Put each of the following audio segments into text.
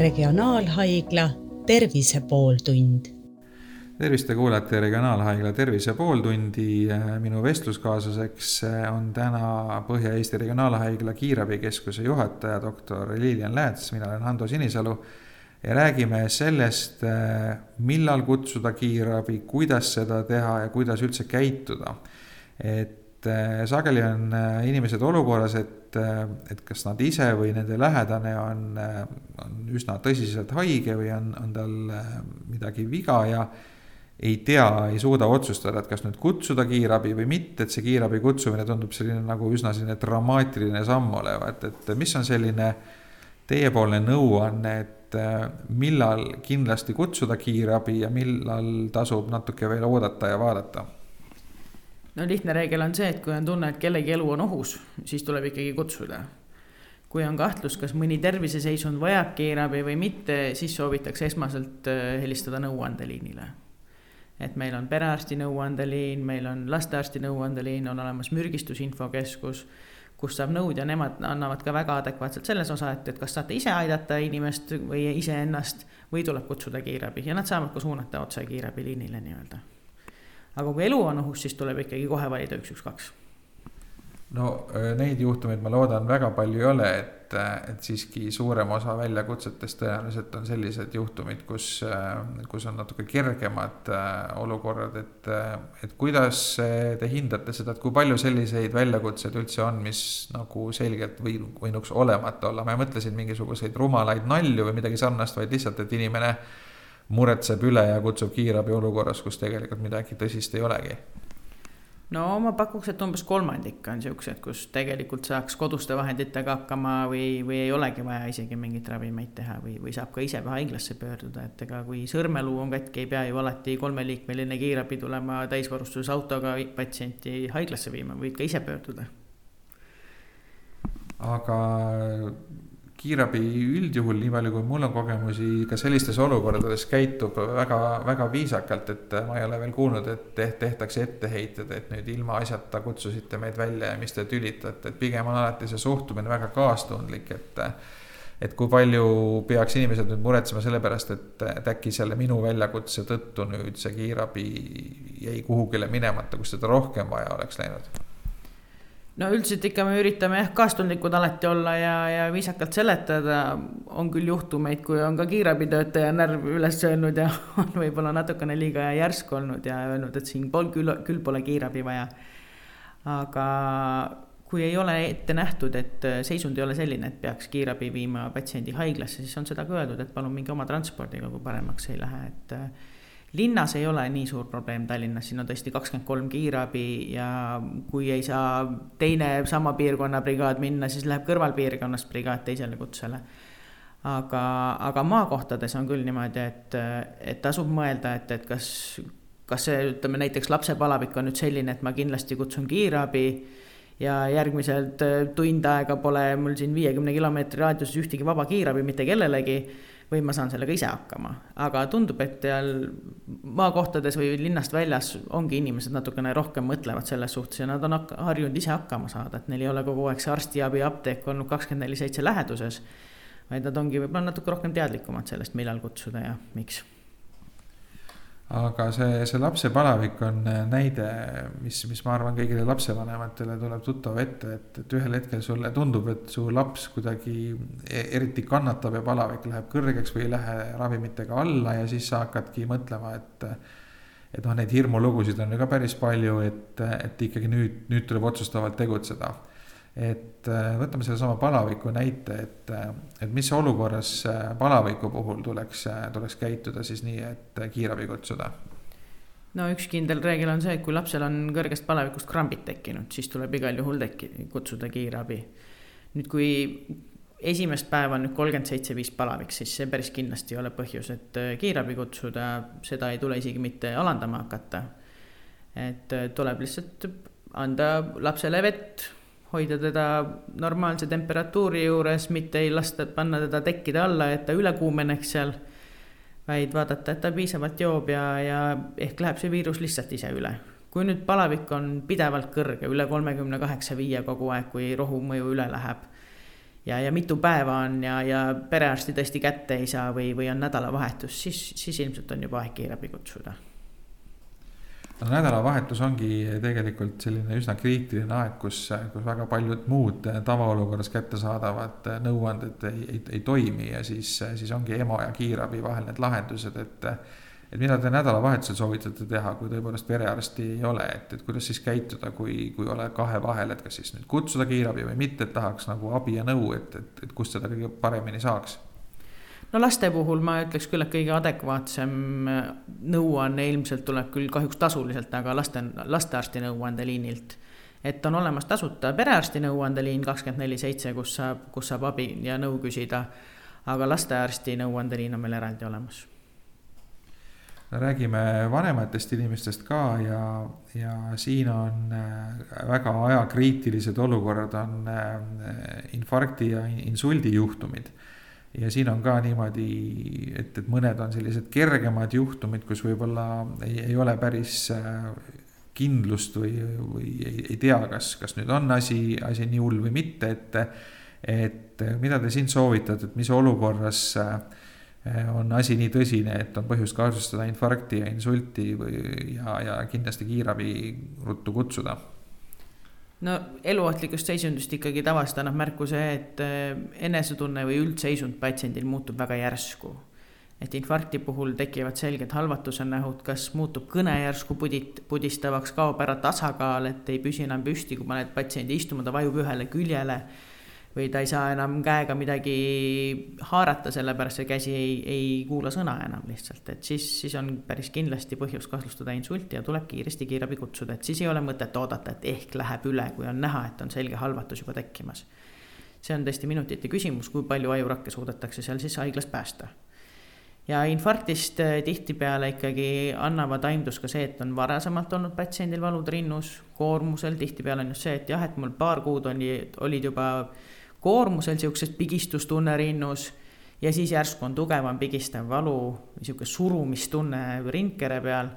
Regionaalhaigla Tervise pooltund. tervist, te kuulate Regionaalhaigla Tervise pooltundi. minu vestluskaaslaseks on täna Põhja-Eesti Regionaalhaigla kiirabikeskuse juhataja, doktor Lilian Lääts, mina olen Hando Sinisalu ja räägime sellest, millal kutsuda kiirabi, kuidas seda teha ja kuidas üldse käituda. et sageli on inimesed olukorras, et et, kas nad ise või nende lähedane on, on üsna tõsiselt haige või on, on tal äh, midagi viga ja ei tea, ei suuda otsustada, et kas nüüd kutsuda kiirabi või mitte, et see kiirabi kutsumine tundub selline nagu üsna selline dramaatiline samm olevat, et mis on selline teiepoolne nõuanne, et millal kindlasti kutsuda kiirabi ja millal tasub natuke veel oodata ja vaadata no lihtne reegel on see, et kui on tunne, et kellegi elu on ohus, siis tuleb ikkagi kutsuda. Kui on kahtlus, kas mõni terviseseisund vajab kiirabi või mitte, siis soovitakse esmaselt äh, helistada nõuandeliinile. et meil on perearsti nõuandeliin, meil on lastearsti nõuandeliin, on olemas mürgistusinfokeskus, kus saab nõud ja nemad annavad ka väga adekvaatselt selles osa, et, et kas saate ise aidata inimest või iseennast või tuleb kutsuda kiirabi ja nad saavad ka suunata otse kiirabiliinile nii-öelda aga kui elu on ohus, siis tuleb ikkagi kohe valida üks, üks, kaks. No äh, neid juhtumeid ma loodan väga palju ei ole, et, äh, et siiski suurem osa väljakutsetest tõenäoliselt on sellised juhtumid, kus, äh, kus on natuke kergemad olukorrad, et, et kuidas te hindate seda, et kui palju selliseid väljakutseid üldse on, mis nagu selgelt või võinuks olemata olla, ma ei mõtle siin mingisuguseid rumalaid nalju või midagi sarnast, vaid lihtsalt, et inimene muretseb üle ja kutsub kiirabi olukorras, kus tegelikult midagi tõsist ei olegi? No ma pakuks, et umbes kolmandik on siuksed, kus tegelikult saaks koduste vahenditega hakkama või, või ei olegi vaja isegi mingeid ravimeid teha või, või saab ka ise haiglasse pöörduda, et ega kui sõrmeluu on katki, ei pea ju alati kolmeliikmeline kiirabi tulema täisvarustuses autoga patsienti haiglasse viima, võid ka ise pöörduda. aga kiirabi üldjuhul, nii palju kui mul on kogemusi, ka sellistes olukordades käitub väga, väga viisakalt, et ma ei ole veel kuulnud, et tehtakse etteheited, et nüüd ilmaasjata kutsusite meid välja ja mis te tülitate, et pigem on alati see suhtumine väga kaastundlik, et et kui palju peaks inimesed nüüd muretsema selle pärast, et, et äkki selle minu väljakutse tõttu nüüd see kiirabi jäi kuhugile minemata, kus teda rohkem vaja oleks läinud no üldiselt ikka me üritame jah, kaastundlikud alati olla ja, ja viisakalt seletada. on küll juhtumeid, kui on ka kiirabitöötaja närv üles öelnud ja on võib-olla natukene liiga järsk olnud ja öelnud, et siin pol küll, küll pole kiirabi vaja. aga kui ei ole ette nähtud, et seisund ei ole selline, et peaks kiirabi viima patsiendi haiglasse, siis on seda ka öeldud, et palun minge oma transpordiga, kui paremaks ei lähe, et linnas ei ole nii suur probleem Tallinnas, siin on tõesti kakskümmend kolm kiirabi ja kui ei saa teine sama piirkonna brigaad minna, siis läheb kõrvalpiirkonnast brigaad teisele kutsele. aga, aga maakohtades on küll niimoodi, et, et tasub mõelda, et, et kas, kas see, ütleme näiteks lapsepalavik on nüüd selline, et ma kindlasti kutsun kiirabi ja järgmiselt tund aega pole mul siin viiekümne kilomeetri raadiuses ühtegi vaba kiirabi mitte kellelegi või ma saan sellega ise hakkama. aga tundub, et seal maakohtades või linnast väljas ongi inimesed natukene rohkem mõtlevad selles suhtes ja nad on harjunud ise hakkama saada, et neil ei ole kogu aeg see arstiabi apteek olnud kakskümmend neli seitse läheduses. vaid nad ongi võib-olla natuke rohkem teadlikumad sellest, millal kutsuda ja miks aga see, see lapsepalavik on näide, mis, mis ma arvan, kõigile lapsevanematele tuleb tuttav ette, et, et ühel hetkel sulle tundub, et su laps kuidagi e, eriti kannatab ja palavik läheb kõrgeks või ei lähe ravimitega alla ja siis sa hakkadki mõtlema, et. et noh, neid hirmulugusid on ju ka päris palju, et, et ikkagi nüüd, nüüd tuleb otsustavalt tegutseda et äh, võtame sellesama palaviku näite, et, äh, et mis olukorras äh, palaviku puhul tuleks, tuleks käituda siis nii, et kiirabi kutsuda? no üks kindel reegel on see, et kui lapsel on kõrgest palavikust krambid tekkinud, siis tuleb igal juhul tekki-, kutsuda kiirabi. nüüd, kui esimest päeva on nüüd kolmkümmend seitse viis palavik, siis see päris kindlasti ei ole põhjus, et kiirabi kutsuda, seda ei tule isegi mitte alandama hakata. et tuleb lihtsalt anda lapsele vett hoida teda normaalse temperatuuri juures, mitte ei lasta panna teda tekkide alla, et ta üle kuumeneks seal. vaid vaadata, et ta piisavalt joob ja, ja ehk läheb see viirus lihtsalt ise üle. kui nüüd palavik on pidevalt kõrge, üle kolmekümne kaheksa viie kogu aeg, kui rohumõju üle läheb. ja, ja mitu päeva on ja, ja perearsti tõesti kätte ei saa või, või on nädalavahetus, siis, siis ilmselt on juba aeg kiirabi kutsuda no nädalavahetus ongi tegelikult selline üsna kriitiline aeg, kus, kus väga paljud muud tavaolukorras kättesaadavad nõuanded ei, ei, ei toimi ja siis, siis ongi EMO ja kiirabi vahel need lahendused, et et mida te nädalavahetusel soovitate teha, kui tõepoolest perearsti ei ole, et, et kuidas siis käituda, kui, kui oled kahe vahel, et kas siis nüüd kutsuda kiirabi või mitte, et tahaks nagu abi ja nõu, et, et, et kust seda kõige paremini saaks no laste puhul ma ütleks küll, et kõige adekvaatsem nõuanne ilmselt tuleb küll kahjuks tasuliselt, aga laste, lastearsti nõuandeliinilt. et on olemas tasuta perearsti nõuandeliin kakskümmend neli seitse, kus saab, kus saab abi ja nõu küsida. aga lastearsti nõuandeliin on meil eraldi olemas räägime vanematest inimestest ka ja, ja siin on äh, väga ajakriitilised olukorrad, on äh, infarkti ja insuldi juhtumid ja siin on ka niimoodi, et, et mõned on sellised kergemad juhtumid, kus võib-olla ei, ei ole päris äh, kindlust või, või ei, ei tea, kas, kas nüüd on asi, asi nii hull või mitte, et. et mida te siin soovitate, et mis olukorras äh, on asi nii tõsine, et on põhjust kahtlustada infarkti ja insulti või, ja, ja kindlasti kiirabi ruttu kutsuda no eluohtlikust seisundist ikkagi tavaliselt annab märku see, et äh, enesetunne või üldseisund patsiendil muutub väga järsku. et infarkti puhul tekivad selged halvatuse nähud, kas muutub kõne järsku pudit-, pudistavaks, kaob ära tasakaal, et ei püsi enam püsti, kui paned patsiendi istuma, ta vajub ühele küljele või ta ei saa enam käega midagi haarata, sellepärast see käsi ei, ei kuula sõna enam lihtsalt, et siis, siis on päris kindlasti põhjus kahtlustada insulti ja tuleb kiiresti kiirabi kutsuda, et siis ei ole mõtet oodata, et ehk läheb üle, kui on näha, et on selge halvatus juba tekkimas. see on tõesti minutite küsimus, kui palju ajurakke suudetakse seal siis haiglas päästa. Ja infarktist eh, tihtipeale ikkagi annavad aimdus ka see, et on varasemalt olnud patsiendil valud rinnus, koormusel, tihtipeale on just see, et jah, et mul paar kuud oli, olid juba koormusel niisugused pigistustunne rinnus ja siis järsku on tugevam pigistav valu, niisugune surumistunne rindkere peal,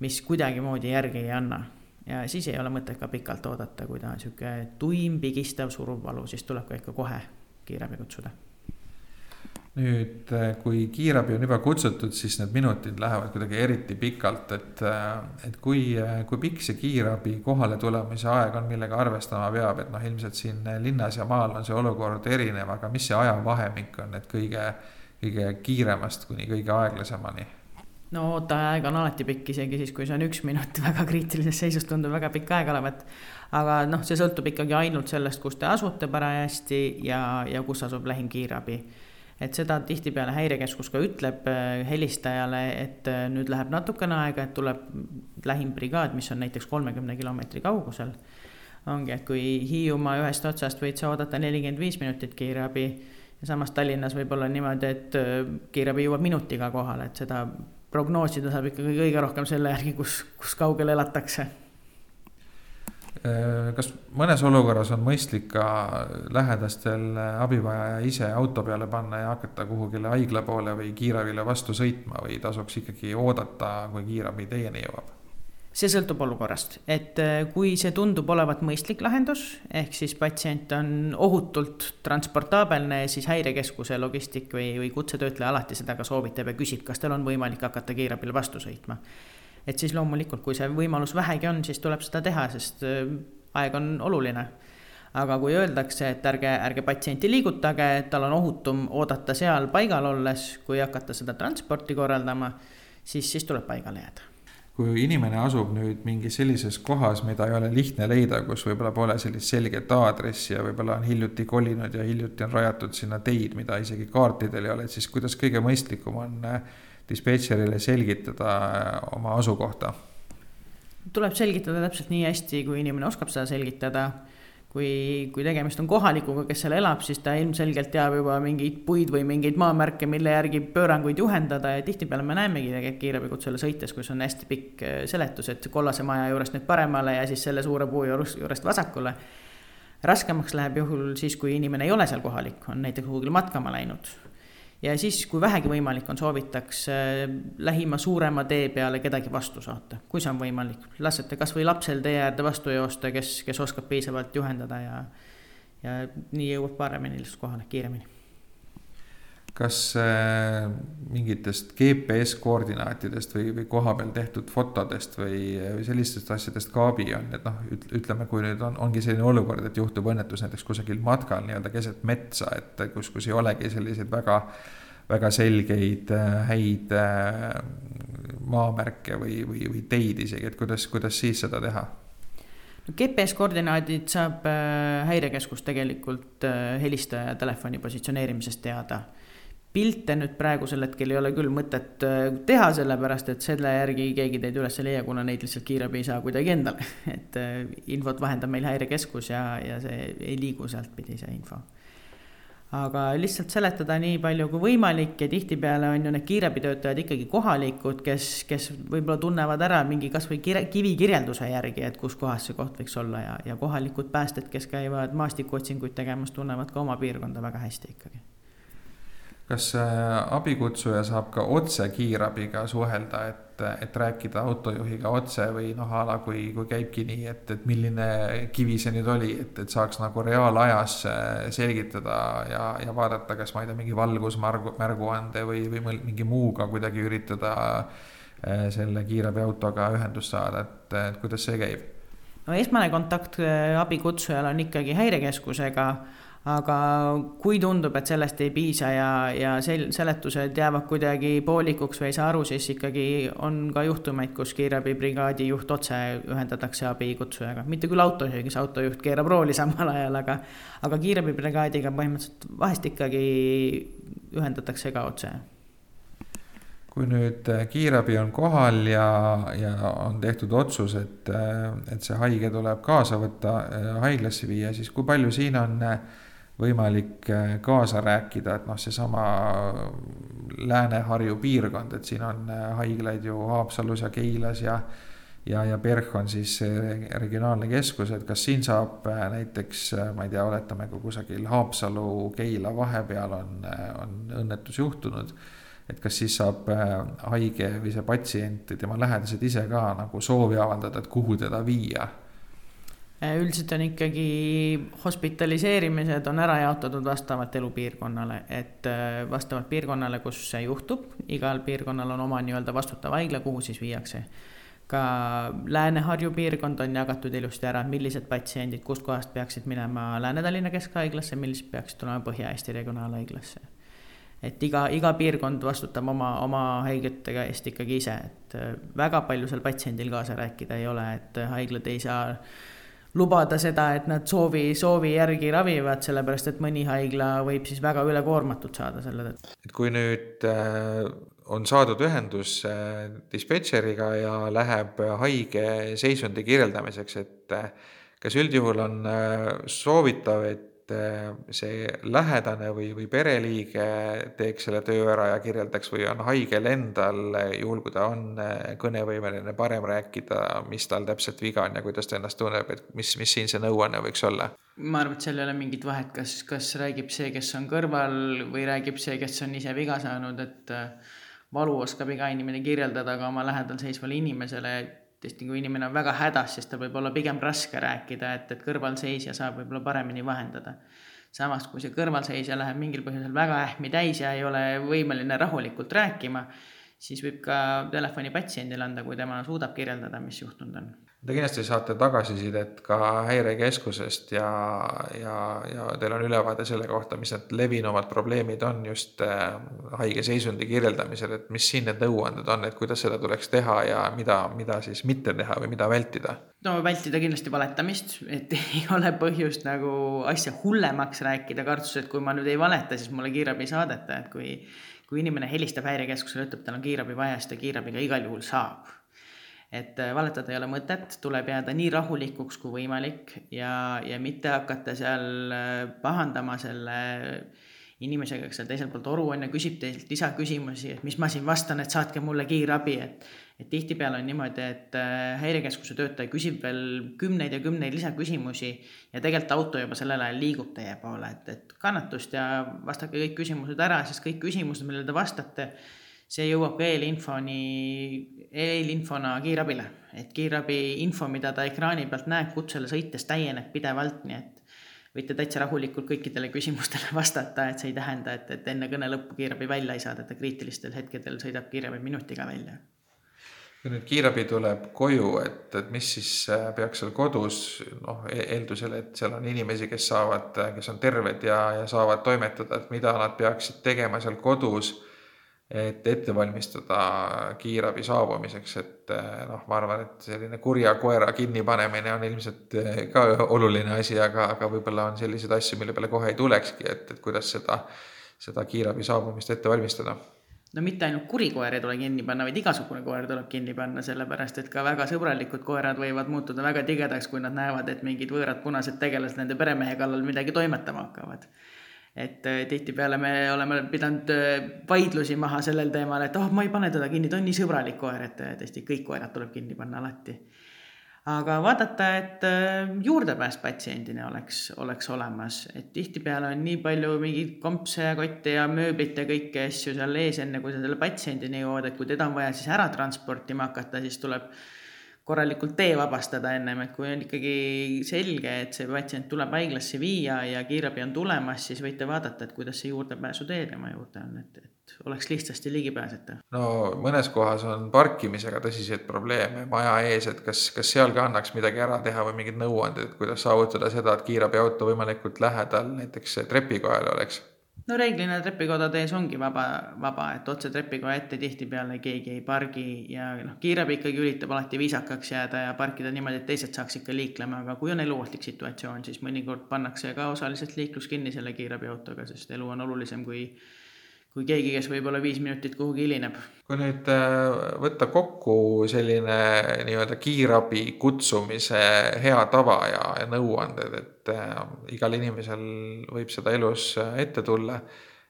mis kuidagimoodi järgi ei anna. ja siis ei ole mõtet ka pikalt oodata, kui ta on niisugune tuim, pigistav, suruv valu, siis tuleb ka ikka kohe kiirabi kutsuda nüüd, äh, kui kiirabi on juba kutsutud, siis need minutid lähevad kuidagi eriti pikalt, et, äh, et kui, äh, kui pikk see kiirabi kohale tulemise aeg on, millega arvestama peab, et noh, ilmselt siin linnas ja maal on see olukord erinev, aga mis see ajavahemik on, et kõige, kõige kiiremast kuni kõige aeglasemani? no ooteaeg on alati pikk, isegi siis, kui see on üks minut väga kriitilises seisus, tundub väga pikk aeg olevat. aga noh, see sõltub ikkagi ainult sellest, kus te asute parajasti ja, ja kus asub lähim kiirabi et seda tihtipeale häirekeskus ka ütleb äh, helistajale, et äh, nüüd läheb natukene aega, et tuleb lähim brigaad, mis on näiteks kolmekümne kilomeetri kaugusel. ongi, et kui Hiiumaa ühest otsast võid sa oodata nelikümmend viis minutit kiirabi ja samas Tallinnas võib olla niimoodi, et äh, kiirabi jõuab minutiga kohale, et seda prognoosida saab ikkagi kõige rohkem selle järgi, kus, kus kaugel elatakse kas mõnes olukorras on mõistlik ka lähedastel abivajaja ise auto peale panna ja hakata kuhugile haigla poole või kiirabile vastu sõitma või tasuks ikkagi oodata, kui kiirabi teieni jõuab? see sõltub olukorrast, et äh, kui see tundub olevat mõistlik lahendus, ehk siis patsient on ohutult transportaabelne, siis häirekeskuse logistik või, või kutsetöötleja alati seda ka soovitab ja küsib, kas tal on võimalik hakata kiirabile vastu sõitma et siis loomulikult, kui see võimalus vähegi on, siis tuleb seda teha, sest äh, aeg on oluline. aga kui öeldakse, et ärge, ärge patsienti liigutage, tal on ohutum oodata seal paigal olles, kui hakata seda transporti korraldama, siis, siis tuleb paigale jääda kui inimene asub nüüd mingis sellises kohas, mida ei ole lihtne leida, kus võib-olla pole sellist selget aadressi ja võib-olla on hiljuti kolinud ja hiljuti on rajatud sinna teid, mida isegi kaartidel ei ole, et siis kuidas kõige mõistlikum on äh, dispetšerile selgitada äh, oma asukohta? tuleb selgitada täpselt nii hästi, kui inimene oskab seda selgitada. kui, kui tegemist on kohalikuga, kes seal elab, siis ta ilmselgelt teab juba mingeid puid või mingeid maamärke, mille järgi pööranguid juhendada ja tihtipeale me näemegi tegelikult kiirabikutsele sõites, kus on hästi pikk äh, seletus, et kollase maja juurest nüüd paremale ja siis selle suure puu juurest vasakule raskemaks läheb juhul siis, kui inimene ei ole seal kohalik, on näiteks kuhugile matkama läinud ja siis, kui vähegi võimalik on, soovitaks äh, lähima suurema tee peale kedagi vastu saata, kui see on võimalik. lasete kasvõi lapsel tee äärde vastu joosta, kes, kes oskab piisavalt juhendada ja, ja nii jõuab paremini lihtsalt kohale, kiiremini kas äh, mingitest GPS koordinaatidest või, või kohapeal tehtud fotodest või, või sellistest asjadest ka abi on, et noh, ütleme, kui nüüd on, ongi selline olukord, et juhtub õnnetus näiteks kusagil matkal nii-öelda keset metsa, et kus, kus ei olegi selliseid väga, väga selgeid äh, häid äh, maamärke või, või, või teid isegi, et kuidas, kuidas siis seda teha? no GPS koordinaadid saab häirekeskus tegelikult helistaja telefoni positsioneerimisest teada pilte nüüd praegusel hetkel ei ole küll mõtet äh, teha, sellepärast et selle järgi keegi teid üles ei leia, kuna neid lihtsalt kiirabi ei saa kuidagi endale. et äh, infot vahendab meil häirekeskus ja, ja see ei liigu sealtpidi, see info. aga lihtsalt seletada nii palju kui võimalik ja tihtipeale on ju need kiirabitöötajad ikkagi kohalikud, kes, kes võib-olla tunnevad ära mingi kasvõi kivikirjelduse järgi, et kus kohas see koht võiks olla ja, ja kohalikud päästjad, kes käivad maastikuotsinguid tegemas, tunnevad ka oma piirkonda väga hästi ikkagi kas abikutsuja saab ka otse kiirabiga suhelda, et, et rääkida autojuhiga otse või noh, a la kui, kui käibki nii, et, et milline kivi see nüüd oli, et, et saaks nagu reaalajas selgitada ja, ja vaadata, kas ma ei tea, mingi valgusmärgu, märguande või, või mingi muuga kuidagi üritada eh, selle kiirabiautoga ühendust saada, et, et kuidas see käib? no esmane kontakt abikutsujal on ikkagi häirekeskusega aga kui tundub, et sellest ei piisa ja, ja sel-, seletused jäävad kuidagi poolikuks või ei saa aru, siis ikkagi on ka juhtumeid, kus kiirabibrigaadi juht otse ühendatakse abikutsujaga. mitte küll autojuhiga, see autojuht keerab rooli samal ajal, aga, aga kiirabibrigaadiga põhimõtteliselt vahest ikkagi ühendatakse ka otse kui nüüd kiirabi on kohal ja, ja on tehtud otsus, et, et see haige tuleb kaasa võtta, haiglasse viia, siis kui palju siin on äh, võimalik äh, kaasa rääkida, et noh, seesama Lääne-Harju piirkond, et siin on äh, haiglaid ju Haapsalus ja Keilas ja ja, ja PERH on siis regionaalne keskus, et kas siin saab äh, näiteks, ma ei tea, oletame, kui kusagil Haapsalu-Keila vahepeal on, on õnnetus juhtunud, et kas siis saab haige või see patsient, tema lähedased ise ka nagu soovi avaldada, et kuhu teda viia? Äh, üldiselt on ikkagi hospitaliseerimised on ära jaotatud vastavalt elupiirkonnale, et äh, vastavalt piirkonnale, kus see juhtub, igal piirkonnal on oma nii-öelda vastutav haigla, kuhu siis viiakse. ka Lääne-Harju piirkond on jagatud ilusti ära, millised patsiendid kustkohast peaksid minema Lääne-Tallinna Keskhaiglasse, millised peaksid tulema Põhja-Eesti Regionaalhaiglasse. et iga, iga piirkond vastutab oma, oma haigete eest ikkagi ise, et äh, väga palju seal patsiendil kaasa rääkida ei ole, et haiglad ei saa lubada seda, et nad soovi, soovi järgi ravivad, sellepärast et mõni haigla võib siis väga ülekoormatud saada selle tõttu. et kui nüüd äh, on saadud ühendus äh, dispetšeriga ja läheb haige seisundi kirjeldamiseks, et äh, kas üldjuhul on soovitav, et see lähedane või, või pereliige teeks selle töö ära ja kirjeldaks või on haigel endal, juhul kui ta on eh, kõnevõimeline, parem rääkida, mis tal täpselt viga on ja kuidas ta ennast tunneb, et mis, mis siin see nõuanne võiks olla? ma arvan, et seal ei ole mingit vahet, kas, kas räägib see, kes on kõrval või räägib see, kes on ise viga saanud, et eh, valu oskab iga inimene kirjeldada ka oma lähedal seisvale inimesele tõesti, kui inimene on väga hädas, siis tal võib olla pigem raske rääkida, et, et kõrvalseisja saab võib-olla paremini vahendada. samas, kui see kõrvalseisja läheb mingil põhjusel väga ähmi täis ja ei ole võimeline rahulikult rääkima, siis võib ka telefoni patsiendile anda, kui tema suudab kirjeldada, mis juhtunud on Te kindlasti saate tagasisidet ka häirekeskusest ja, ja, ja teil on ülevaade selle kohta, mis need levinumad probleemid on just äh, haige seisundi kirjeldamisel, et mis siin need nõuanded on, et kuidas seda tuleks teha ja mida, mida siis mitte teha või mida vältida? no vältida kindlasti valetamist, et ei ole põhjust nagu asja hullemaks rääkida, kartus, et kui ma nüüd ei valeta, siis mulle kiirabi ei saadeta, et kui kui inimene helistab häirekeskusele, ütleb, tal on kiirabi vaja, siis ta kiirabiga igal juhul saab et äh, valetada ei ole mõtet, tuleb jääda nii rahulikuks kui võimalik ja, ja mitte hakata seal äh, pahandama selle inimesega, kes seal teisel pool toru on ja küsib teilt lisaküsimusi, et mis ma siin vastan, et saatke mulle kiirabi, et et tihtipeale on niimoodi, et äh, häirekeskuse töötaja küsib veel kümneid ja kümneid lisaküsimusi ja tegelikult auto juba sellel ajal liigub teie poole, et, et kannatust ja vastake kõik küsimused ära, sest kõik küsimused, millele te vastate, see jõuab eelinfoni, eelinfona kiirabile, et kiirabi info, mida ta ekraani pealt näeb kutsele sõites, täieneb pidevalt, nii et võite täitsa rahulikult kõikidele küsimustele vastata, et see ei tähenda, et, et enne kõne lõppu kiirabi välja ei saadeta, kriitilistel hetkedel sõidab kiirabi minutiga välja. Kui nüüd kiirabi tuleb koju, et, et mis siis äh, peaks seal kodus, noh, e-, eeldusel, et seal on inimesi, kes saavad, kes on terved ja, ja saavad toimetada, et mida nad peaksid tegema seal kodus, et ette valmistada kiirabi saabumiseks, et äh, noh, ma arvan, et selline kurja koera kinnipanemine on ilmselt äh, ka oluline asi, aga, aga võib-olla on selliseid asju, mille peale kohe ei tulekski, et, et kuidas seda, seda kiirabi saabumist ette valmistada no mitte ainult kuri koer ei tule kinni panna, vaid igasugune koer tuleb kinni panna, sellepärast et ka väga sõbralikud koerad võivad muutuda väga tigedaks, kui nad näevad, et mingid võõrad punased tegelased nende peremehe kallal midagi toimetama hakkavad. Et äh, tihtipeale me oleme pidanud äh, vaidlusi maha sellel teemal, et oh, ma ei pane teda kinni, ta on nii sõbralik koer, et äh, tõesti kõik koerad tuleb kinni panna alati. Aga vaadata, et juurdepääs patsiendini oleks, oleks olemas, et tihtipeale on nii palju mingeid kompse ja kotte ja mööblit ja kõiki asju seal ees, enne kui sa selle patsiendini jõuad, et kui teda on vaja siis ära transportima hakata, siis tuleb korralikult tee vabastada ennem, et kui on ikkagi selge, et see patsient tuleb haiglasse viia ja kiirabi on tulemas, siis võite vaadata, et kuidas see juurdepääsutee tema juurde on, et, et oleks lihtsasti ligipääsetav. no mõnes kohas on parkimisega tõsiseid probleeme maja ees, et kas, kas seal ka annaks midagi ära teha või mingid nõuanded, et kuidas saavutada seda, et kiirabiauto võimalikult lähedal näiteks trepikojal oleks no reeglina trepikodade ees ongi vaba, vaba, et otse trepikoja ette tihtipeale keegi ei pargi ja noh, kiirabi ikkagi üritab alati viisakaks jääda ja parkida niimoodi, et teised saaks ikka liiklema, aga kui on eluohtlik situatsioon, siis mõnikord pannakse ka osaliselt liiklus kinni selle kiirabiautoga, sest elu on olulisem kui kui keegi, kes võib-olla viis minutit kuhugi hilineb. kui nüüd äh, võtta kokku selline nii-öelda kiirabi kutsumise hea tava ja, ja nõuanded, et äh, igal inimesel võib seda elus äh, ette tulla,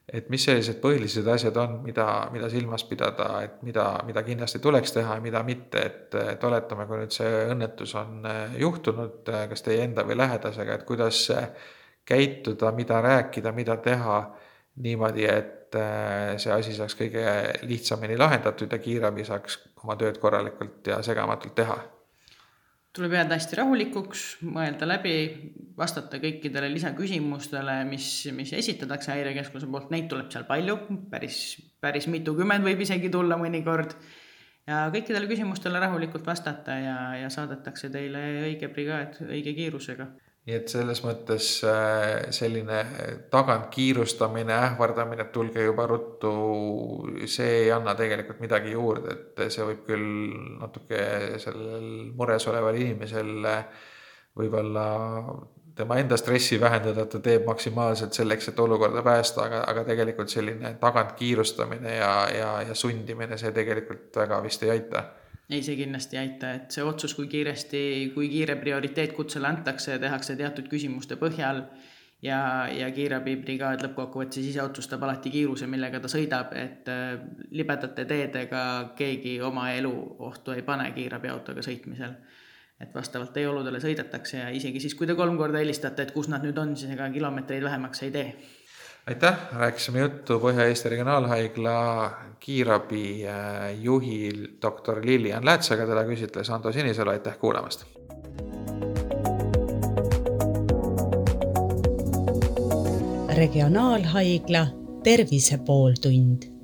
et mis sellised põhilised asjad on, mida, mida silmas pidada, et mida, mida kindlasti tuleks teha ja mida mitte, et, et oletame, kui nüüd see õnnetus on juhtunud, kas teie enda või lähedasega, et kuidas käituda, mida rääkida, mida teha niimoodi, et äh, see asi saaks kõige lihtsamini lahendatud ja kiirabi saaks oma tööd korralikult ja segamatult teha. tuleb jääda hästi rahulikuks, mõelda läbi, vastata kõikidele lisaküsimustele, mis, mis esitatakse häirekeskuse poolt, neid tuleb seal palju, päris, päris mitukümmend võib isegi tulla mõnikord. ja kõikidele küsimustele rahulikult vastata ja, ja saadetakse teile õige brigaad õige kiirusega nii et selles mõttes äh, selline tagant kiirustamine, ähvardamine, et tulge juba ruttu, see ei anna tegelikult midagi juurde, et see võib küll natuke sellel mures oleval inimesel võib-olla tema enda stressi vähendada, et ta teeb maksimaalselt selleks, et olukorda päästa, aga, aga tegelikult selline tagant kiirustamine ja, ja, ja sundimine, see tegelikult väga vist ei aita ei, see kindlasti ei aita, et see otsus, kui kiiresti, kui kiire prioriteet kutsele antakse, tehakse teatud küsimuste põhjal ja, ja kiirabibrigaad lõppkokkuvõttes ise otsustab alati kiiruse, millega ta sõidab, et äh, libedate teedega keegi oma elu ohtu ei pane kiirabiautoga sõitmisel. et vastavalt teie oludele sõidetakse ja isegi siis, kui te kolm korda helistate, et kus nad nüüd on, siis ega kilomeetreid vähemaks ei tee aitäh, rääkisime juttu Põhja-Eesti Regionaalhaigla kiirabi äh, doktor Lilian Läätsaga, teda küsitles Ando Sinisalu, aitäh kuulamast. regionaalhaigla Tervise pooltund